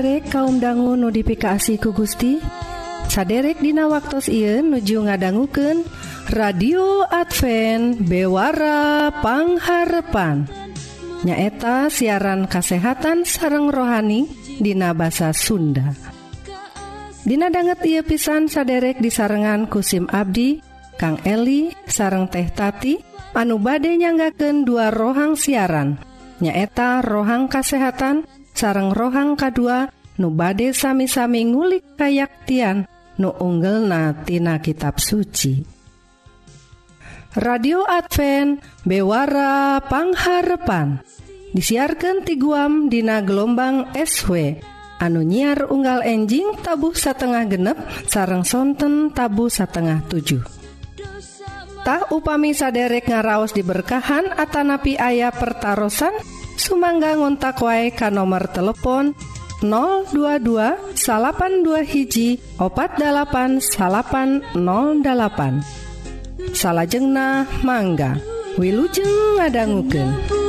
saderek kaum dangu notifikasi ku Gusti. Saderek Dina waktu Ieu nuju ngadangguken radio Advent bewarapangharpan nyaeta siaran kasehatan sareng rohani Dina bahasa Sunda. Dina banget ia pisan saderek di sarengan kusim Abdi Kang Eli sareng teh Tati anu bade nyanggaken dua rohang siaran. Nyaeta rohang kasehatan dan sareng rohang kedua nu bade sami-sami ngulik kayaktian nu unggel natina kitab suci. Radio Advent bewara pangharepan. Disiarkan ti guam dina gelombang SW anu nyiar unggal enjing tabuh satengah genep sarang sonten tabu satengah 7 Tah upami saderek ngaraos diberkahan Atanapi ayah pertaran Sumangga ngontak wae ka nomor telepon 022 salapan dua hiji opat dalapan salapan 08 salahjengnah mangga Wilujeng ngadangguken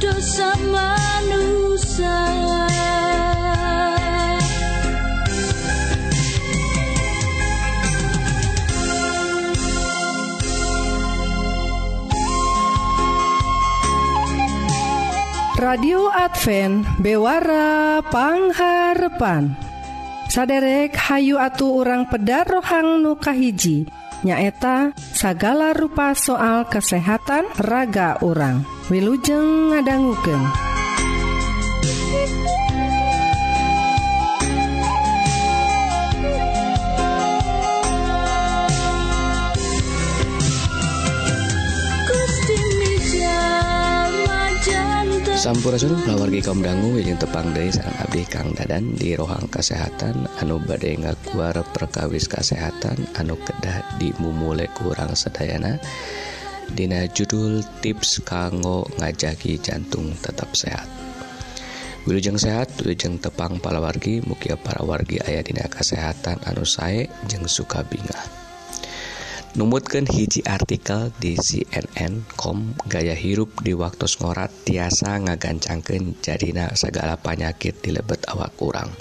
dosa manusia. radio Advent bewarapangharpan saderek Hayu atuh urang pedar rohang nukahiji nyaeta sagala rupa soal kesehatan raga orang Wilujeng ngadangguken. Sampurasun kawargi kaum dangu yang tepang dari sarang abdi Kang Dadan di rohang kesehatan anu badai ngakuar perkawis kesehatan anu kedah dimumule kurang sedayana Dina judul tips kanggo ngajaki jantung tetap sehat Wilujeng sehat Wilujeng tepang palawargi mukia para wargi ayah dina kesehatan anu sae jeng suka bingah. Numutkeun hiji artikel di CNN.com gaya hirup di waktu ngorat tiasa ngagancangkeun jadina segala panyakit di lebet awak kurang.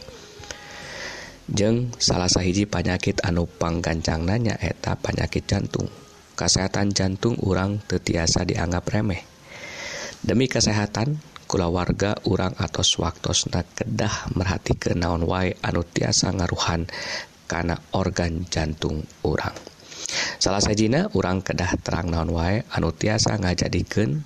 Jeng salah sahiji panyakit anu panggancang nanya eta panyakit jantung. Kesehatan jantung urang tetiasa dianggap remeh. Demi kesehatan, kula warga urang atos waktosna kedah merhati ke naon wae anu tiasa ngaruhan karena organ jantung urang. salah sajina orang kedah terang naon wae anu tiasa ngajadikeun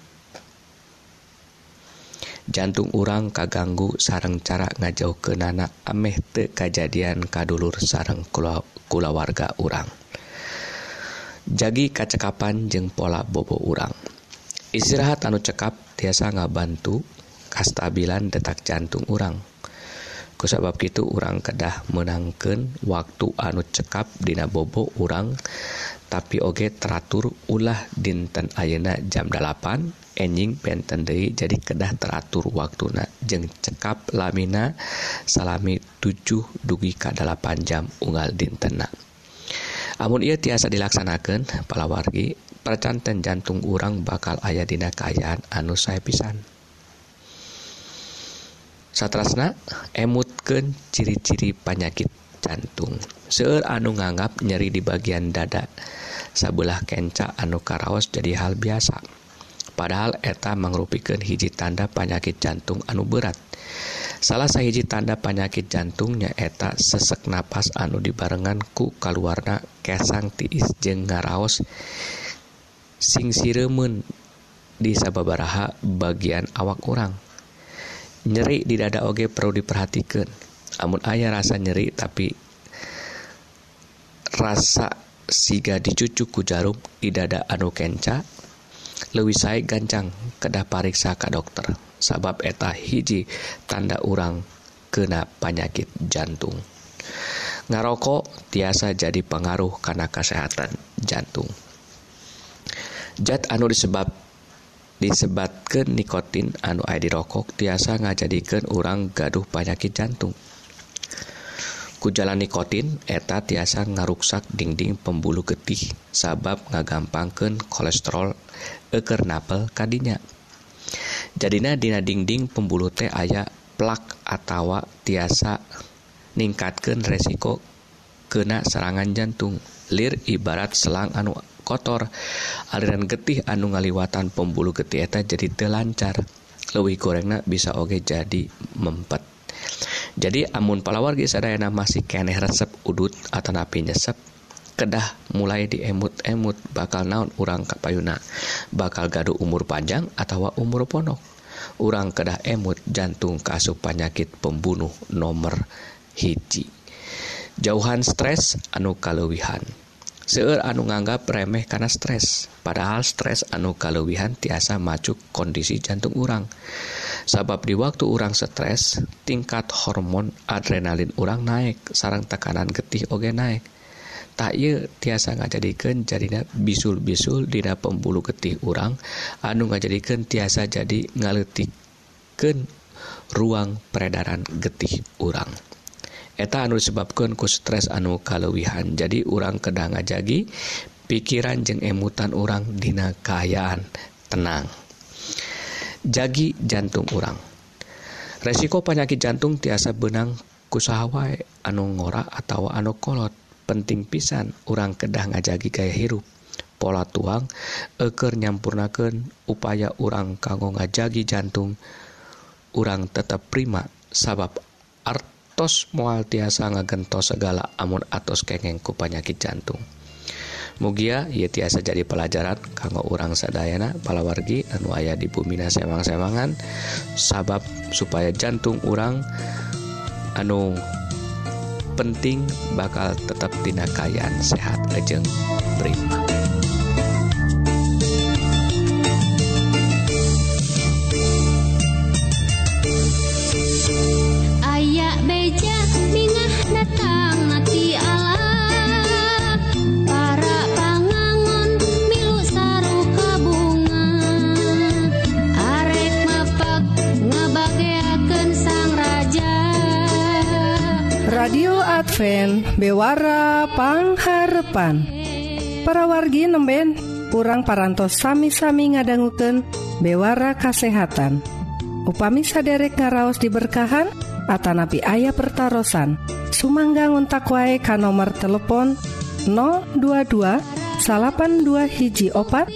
jantung urang kaganggu sarang cara ngajauh ke nana ameh te kejadian kadulur sarang kula, kula warga urang. Jagi kacekapan jeng pola bobo urang. Istirahat anu cekap tiasa ngabantu kastabilan detak jantung urang. kusabab gitu orang kedah menangkan waktu anu cekap Dina bobo orang tapi oge teratur ulah dinten Ayeuna jam 8 enjing benten deui jadi kedah teratur waktu na jeng cekap lamina salami 7 dugi ke 8 jam unggal dintenna amun ia tiasa dilaksanakan palawargi percanten jantung urang bakal ayah dina kaayaan anu saya pisan. satrasna emutken ciri-ciri panyakit jantung. Seueur anu nganggap nyeri di bagian dada sabelah kenca anu karaos jadi hal biasa. Padahal eta mengrupikan hiji tanda panyakit jantung anu berat. Salah sahiji tanda panyakit jantungnya eta sesek napas anu dibarengan ku kaluarna kesang tiis jeng ngaraos sing siremen di sababaraha bagian awak kurang nyeri di dada oge perlu diperhatikan. Namun ayah rasa nyeri tapi rasa siga dicucu ku jarum di dada anu kenca lewi saya gancang kedah pariksa ka dokter. Sabab eta hiji tanda urang kena penyakit jantung. Ngarokok tiasa jadi pengaruh karena kesehatan jantung. Zat anu disebab disebatkan nikotin anu aya di rokok tiasa ngajadikan orang gaduh penyakit jantung. Kujalan nikotin eta tiasa ngaruksak dinding pembuluh getih sabab ngagampangkan kolesterol eker napel kadinya jadinya dina dinding pembuluh teh aya plak atawa tiasa ningkatkan resiko kena serangan jantung. Lir ibarat selang anu kotor. Aliran getih anu ngaliwatan pembuluh getih eta jadi telancar lebih gorengna bisa oge jadi mempet. Jadi amun palawar geus sadayana masih keneh resep udut atau napi nyesep kedah mulai diemut-emut bakal naon urang kapayuna? Bakal gaduh umur panjang atau umur ponok? Urang kedah emut jantung kasup penyakit pembunuh nomor hiji. Jauhan stres anu kalewihan seueur anu nganggap remeh karena stres. Padahal stres anu kalewihan tiasa macu kondisi jantung urang. Sabab di waktu urang stres tingkat hormon adrenalin urang naik sarang tekanan getih oge naik tak ye tiasa ngajadikan jadinya bisul-bisul dina pembuluh getih urang anu ngajadikan tiasa jadi ngaletikkan ruang peredaran getih urang. eta anu disebabkan ku stres anu kalewihan. Jadi urang kedang ngajagi pikiran jeng emutan orang dina kaayaan tenang. Jagi jantung orang resiko penyakit jantung tiasa benang kusahawai anu ngora atau anu kolot. Penting pisan orang kedah ngajagi gaya hirup. Pola tuang eker nyampurnaken upaya orang kanggo ngajagi jantung. Orang tetap prima sabab arti tos moal tiasa ngagentos segala amun atos kengeng ku panyakit jantung Mugia ia tiasa jadi pelajaran kanggo urang sadayana palawargi anu aya di bumina sewang-sewangan sabab supaya jantung urang anu penting bakal tetap tinakaian sehat lejeng prima. Advent bewarapangharpan para wargi nemben kurang parantos sami-sami ngadangguken bewara kasehatan. Upami saderek ngaraos diberkahan Atanapi ayah pertaran Sumangga ngontak wae ka nomor telepon 022 82 hiji opat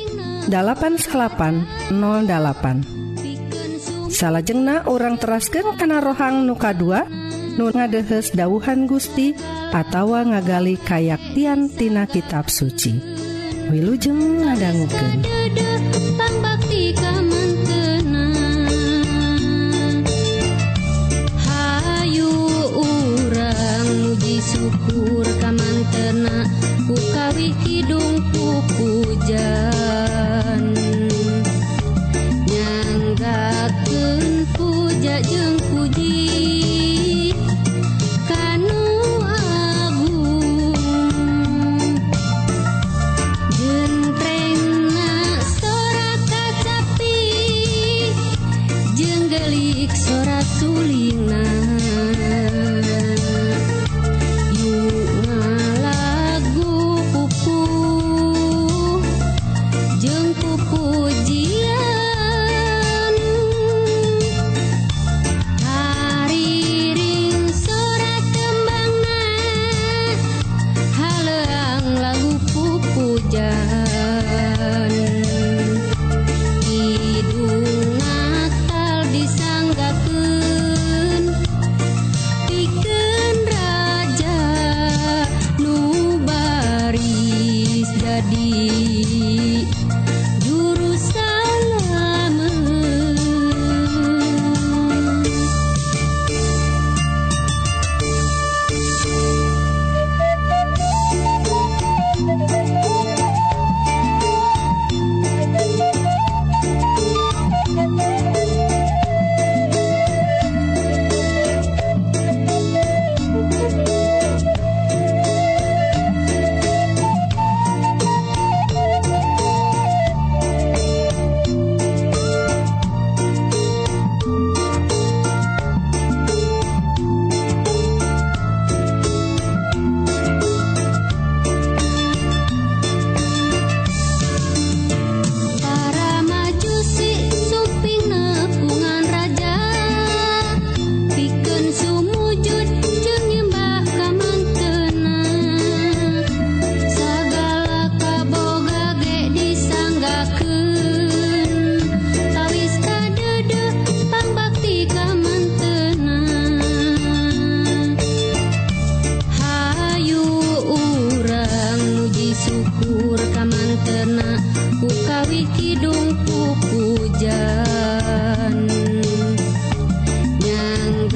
8808 salahjengna orang terasken kana rohang nuka 2 nu ngadehes dauhan Gusti atawa ngagali kayaktian tina kitab suci. Wilujeng ngadangguken Pakbakti Hayu urang muji syukur kamantena Bukawi kidung pujan Nyanggakeun puja jeung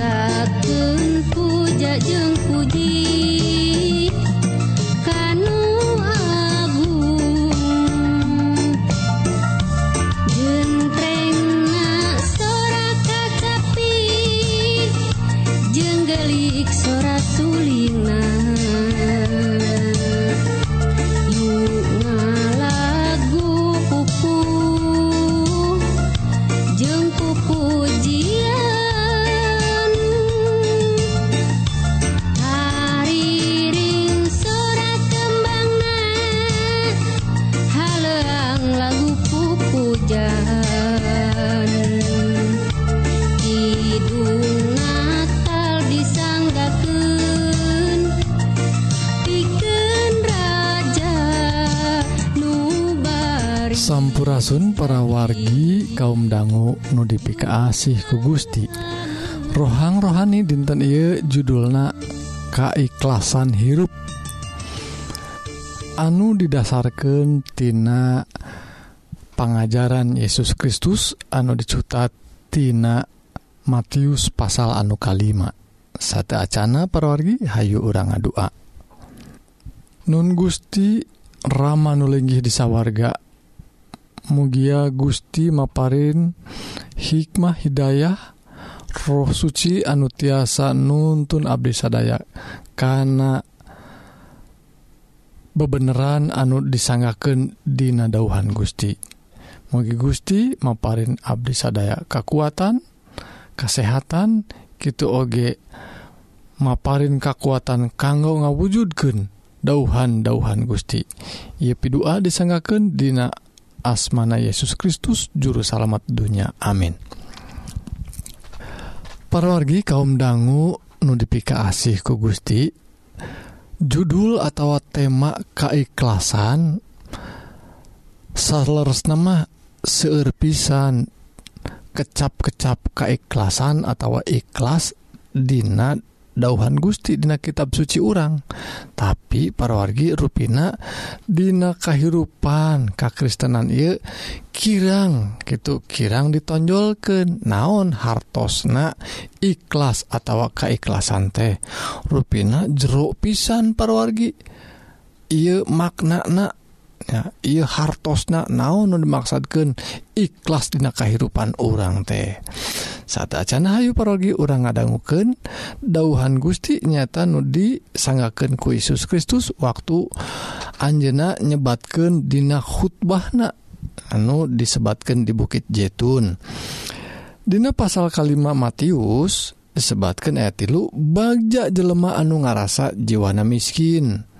Satu puja jeung puji. Sampurasun. Para wargi kaum dangu nudifikasih ku Gusti. Rohang rohani dinten Ieu judulna kaiklasan hirup. Anu didasarkantina pengajaran Yesus Kristus anu dicutat Tina Matius pasal anu kalima. Sate Acana perwargi Hayu urang ngadua. Nun Gusti Rama nulinggih disawarga mugia Gusti Maparin hikmah Hidayah roh suci anu tiasa nuntun Abdi sadaya. Karena bebeneran anu disanggaken dina dauhan Gusti. Mugi Gusti Maparin Abdi sadaya. Kekuatan kesehatan gitu oge maparin kekuatan kanggo ngawujudken dauhan-dauhan Gusti. Ia pidua disanggaken dina asmana Yesus Kristus juru salamet dunya amin. Para wargi kaum dangu nudipika asih ku Gusti judul atau tema kaikhlasan Sarlers nama seerpisan kecap-kecap kaikhlasan atau ikhlas Dina dauhan Gusti Dina kitab suci urang tapi parawargi ruina Dina kahirupan kakristenan ia kirang gitu kirang ditonjol ke naon hartosna ikhlas atau kaikhlasan teh. Ruina jeruk pisan parwargi ia ieu maknana Ya, ia hartosna naon dimaksatkan ikhlas Dina kehidupan orang teh. saat Acana Hayu parogi urang ngadangguken dauhan Gusti nyata nudi sangaken ku Yesus Kristus waktu Anjena nyebatkan Dina khutbahna anu disebatkan di Bukit Jetun. Dina pasal kalima Matius disebatkan ayat tilu Bagja jelema anu ngarasa jiwana miskin.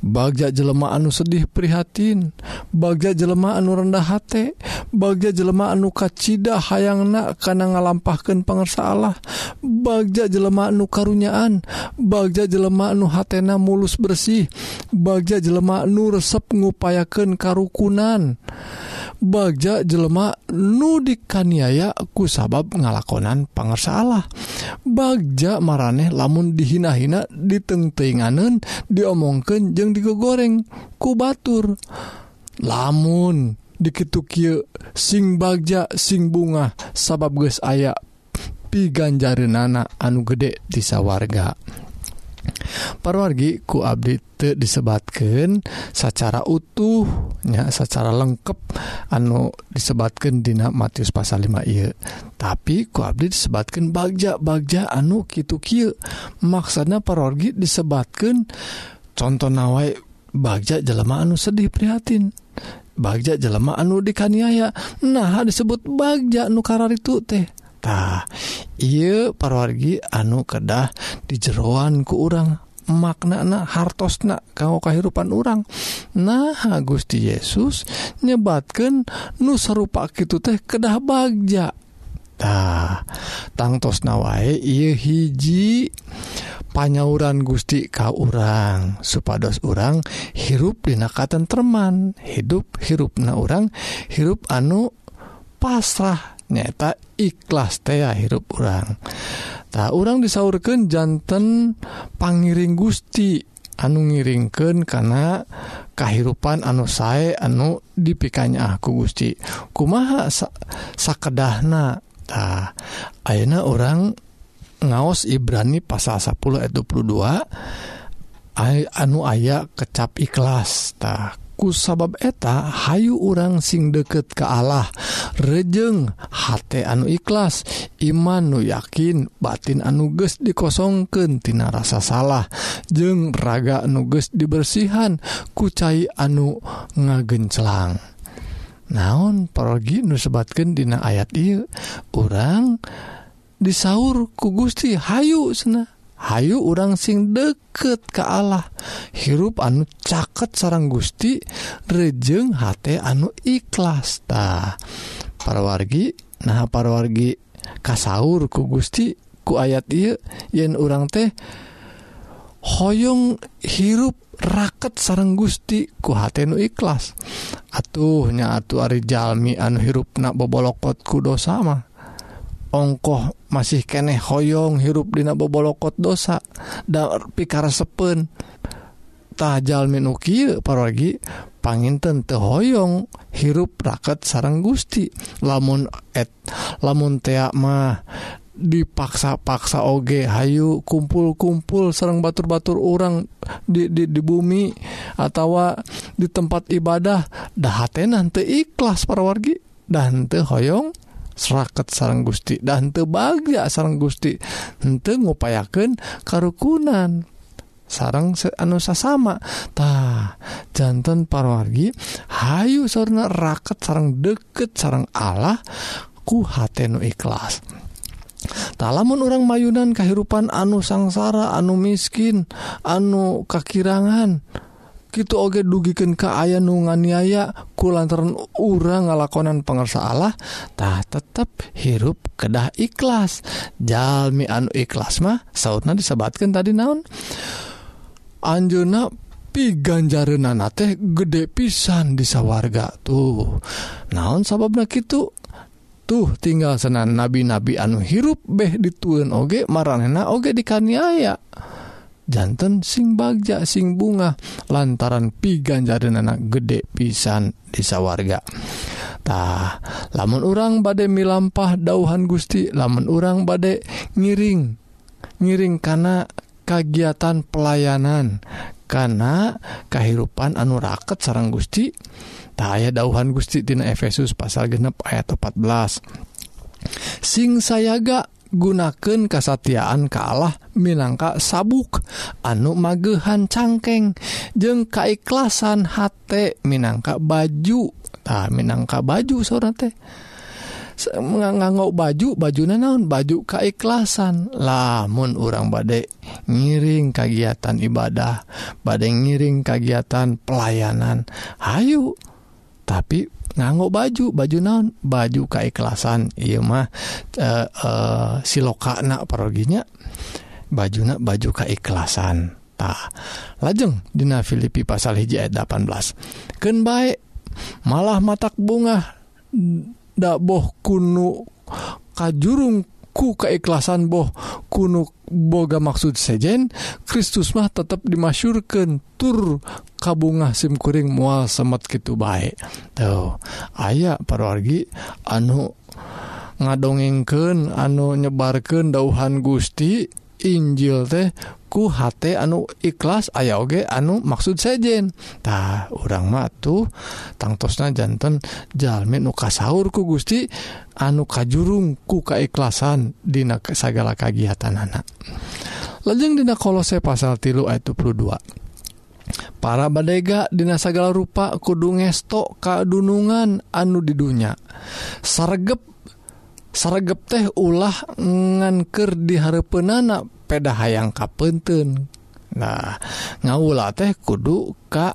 Bagja jelema anu sedih prihatin. Bagja jelema anu rendah hati. Bagja jelema anu kacita hayangna karena ngalampahkan pengersa Allah Bagja jelema anu karunyaan. Bagja jelema anu hatena mulus bersih. Bagja jelema anu resep ngupayakeun karukunan. Bagja jelema nudikaniaya ku sabab ngalakonan pangersa Allah Bagja maraneh lamun dihina-hina ditenttinganen diomongkan jeng digo goreng ku batur lamun dikitu kieu sing bagja sing bunga sabab geus aya piganjare nana anu gede disawarga parwargi ku update disebatkan secara utuhnya secara lengkap anu disebatkan Dina Matius pasal 5 ieu. Tapi ku update disebatkan bagja bagja anu Kitu kieu. Maksana parorgi disebatkan contoh nawai Bagja jelema anu sedih prihatin. Bagja jelema anu dikaniaya. Nah disebut Bagja nukara itu tehtah iya parwargi anu kedah di jeroan ku urang. Maknana hartosna kau kehidupan urang. Nah Gusti Yesus nyebatkan nusarupa gitu teh kedah Bagja. Tangtos nawae ieu hiji panyauran Gusti kau urang. Supados orang hirup dina teman hidup hirup na orang hirup anu pasrah. Nyata ikhlas teh hirup orang tak orang disaurkan jantan pangiring Gusti anu ngiringken karena kehidupan anu saya anu dipikanya aku Gusti. Kumaha sa sakedahna? Ta Ayeuna orang ngaos Ibrani pasal 10 ayat 22 anu aya kecap ikhlastah sabab eta Hayu urang sing deket ke Allah. Rejeng hate anu ikhlas. Iman nu yakin batin anuges dikosongkentina rasa salah. Jeng raga nuges dibersihan kucai anu ngagencelang naon pergi nusebatkan dina ayat I orang disaur ku Gusti Hayu sena Hayu urang sing deket ke Allah. Hirup anu caket sarang Gusti rejeng H anu ikhlasta para wargi nah para wargi kasaur ku Gusti ku ayat I yen urang teh hoyong hirup raket sarang Gusti ku hatnu ikhlas. Atuhnya atuh Ari Jalmi anu hirupnak bobolokot ku dosama ongkoh masih keneh hoyong hirup dina bobolokot dosa da pikaresepeun minu kieu parogi panginten teu hoyong hirup raket sarang Gusti. Lamun et lamun tea mah dipaksa-paksa oge Hayu kumpul-kumpul Serang batur-batur orang di, di, di bumi atau di tempat ibadah dahhatenan ikhlas para wargi dan hoyong seraket sarang Gusti. Dan tebaga sarang Gusti. Ente ngupayakan karukunan. Sarang anusa samatah jantan parwargi Hayu surna raket sarang deket sarang Allah ku hatenu ikhlas. Talamun orang mayunan kehidupan anu sangsara anu miskin anu kakirangan gitu oge dugiken keaya nu nganiaya ku lantaran urang ngalakonan pengersaalahtah tetap hirup kedah ikhlas. Jami anu ikhlas mah sautna disebatkan tadi naon? Anjuna piganjarenana teh gede pisan di sawwarga tuh. Naon sababnya gitu tuh tinggal senan nabi-nabi anu hirup beh dituen oge marana oge dikaniaya. jantan sing bagja sing bunga lantaran piganjarin anak gede pisan desa wargatah lamun urang badai milampah dauhan Gusti lamun urang badai ngiring ngiring karena kegiatan pelayanan karena kehidupan anu raket sarang Gusti. Tak aya dauhan Gusti Tina Efesus pasal genep ayat 14 sing sayaga gunaken kasatiaan kalah minangka sabuk. Anu magehan cangkeng jeung kaikhlasan H minangka baju. Nah, minangka baju sora teh. Nganggo baju baju na naon? Baju kaikhlasan lamun orang badek ngiring kagiatan ibadah badai ngiring kagiatan pelayanan. Ayu tapi nganggo baju baju naon? Baju keikhlasan. Iya mah eh, eh, uh, uh, silokana paroginya bajuna baju keikhlasan. Tah lajeng Dina Filipi pasal hiji ayat 18 ken baik malah matak bunga daboh kunu kajurung ku keikhlasan boh. Kuno boga maksud sejen Kristus mah tetap dimasyurkan tur kabunga simkuring mual semet gitu baik tuh aya parwargi anu ngadongengken anu nyebarkan dauhan Gusti Injil teh ku hate anu ikhlas aya oge anu maksud sajakah urang matu tangtosna jantan Jalmin nu sahur ku Gusti anu kajurung ku kaikhlasan dina segala kagiatan anak lejeng dina kolose pasal tilu ayat 22 para badega dinasagala rupa kudu ngestok kadunungan anu di dunya. Sargep saregep teh ulah nganker diharepenana peda hayang kapenten Nah ngaula teh kudu Ka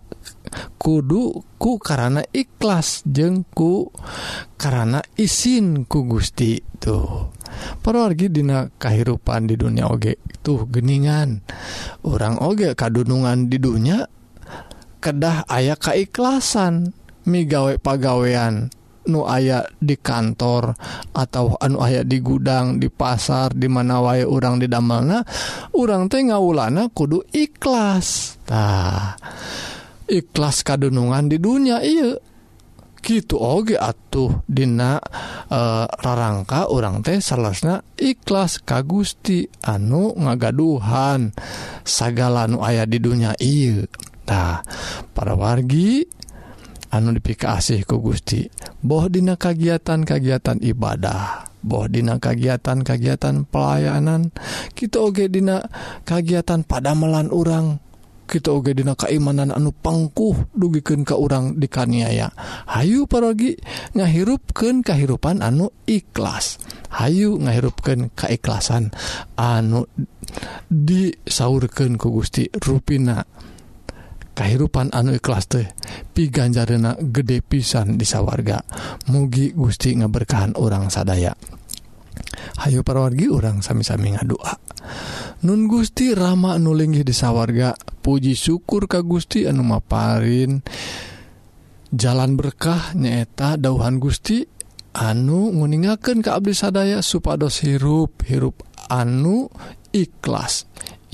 kuduku karena ikhlas jengku karena isin ku Gusti tuh. Pergi dina kehidupan di dunia oge tuh geningan. Orang oge kadunungan di dunia kedah ayah kaikhlasan migawe pagawean. nu aya di kantor atau anu aya di gudang di pasar dimana wae orang didamelna orang teh ngawulana kudu ikhlastah ikhlas kadunungan di dunia iya gitu oge atuh dina e, rarangka orang teh salahsna ikhlas ka Gusti anu ngagaduhan segala nu aya di dunia iya Nah, para wargi anu dipikasih ku Gusti boh dina kagiatan-kagiatan ibadah boh dina kagiatan-kagiatan pelayanan kita ogedina kagiatan pada melan orang kita ogedina keimanan anu pangkuh dugiken ke urang dikaniaya. Hayu parogi ngahirupken kehidupan anu ikhlas. Hayu ngahirupken keikhlasan anu disaurken ku Gusti ruina kehidupan anu ikhlas teh piganjarna gede pisan disawarga mugi Gusti ngeberkahan orang sadaya. Hayu parwargi orang sami-sami ngadoa Nun Gusti Rama nulinggih disawarga puji syukur ka Gusti anu maparin. Jalan berkah nyaeta dauhan Gusti anu nguningaken ke Abdi sadaya supados hirup hirup anu ikhlas.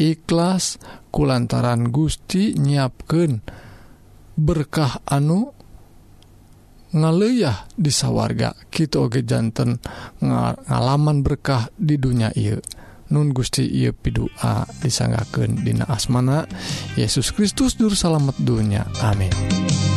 ikhlas kulantaran Gusti nyiapken berkah anu ngaleyah disawarga kita oge jantan ngalaman berkah di dunia I Nun Gusti ia pidua disanggaken Dina asmana Yesus Kristus Dur salamet dunya. Amin.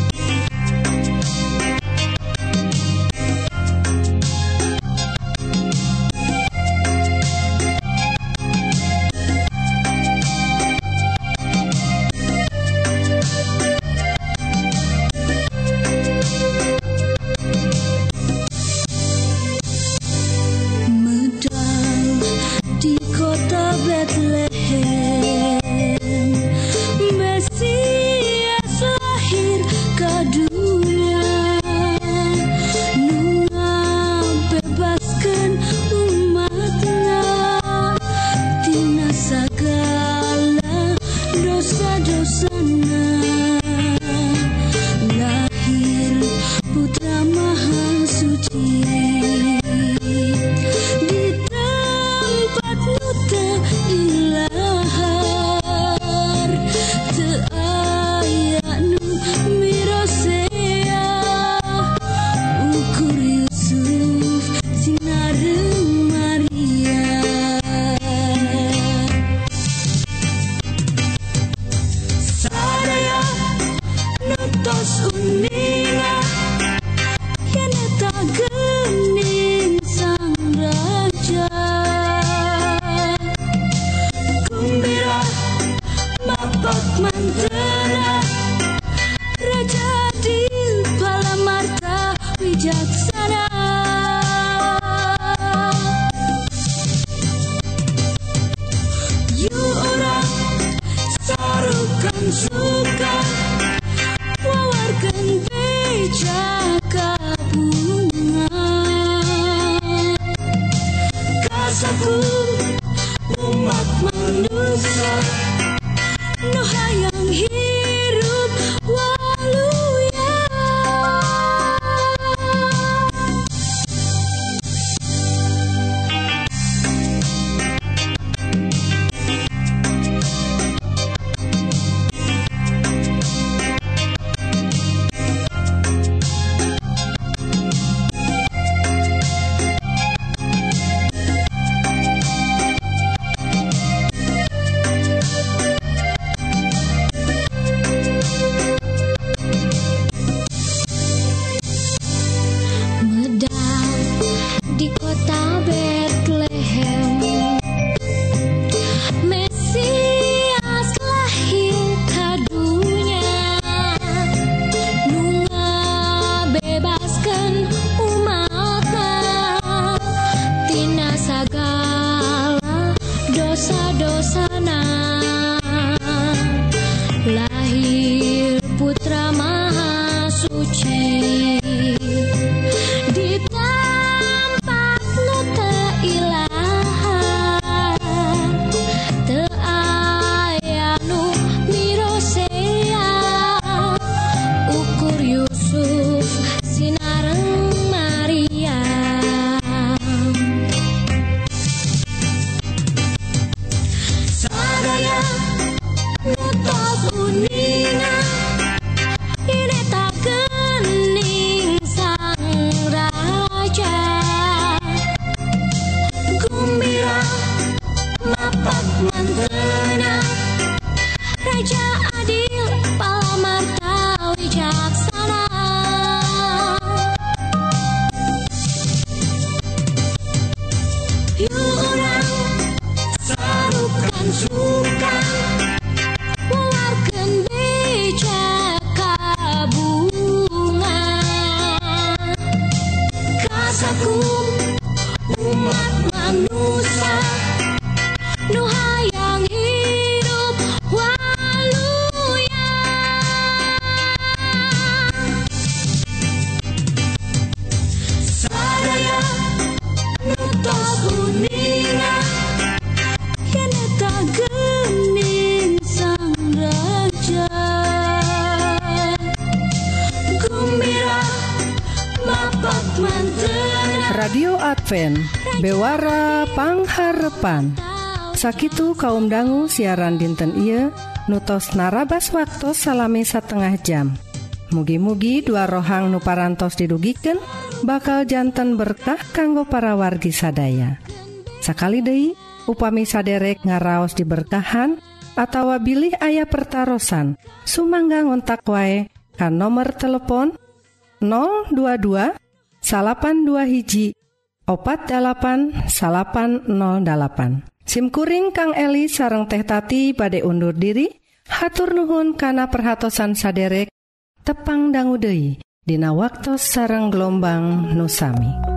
casa Papan Sakitu kaum dangu siaran dinten Ieu nutos narabas waktu salami setengah jam. Mugi-mugi dua rohang nuparantos didugiken bakal jantan berkah kanggo para wargi sadaya. Sakali Dei upami saderek ngaraos diberkahan atawa bilih ayah pertaran sumangga ngontak wae kan nomor telepon 022 salapan dua hiji opat 8 salapan 08 SIMkuring Kang Eli sareng teh tati badai undur diri hatur nuhun kana perhatsan saderek tepang danggudehi Dina waktu sareng gelombang nusami.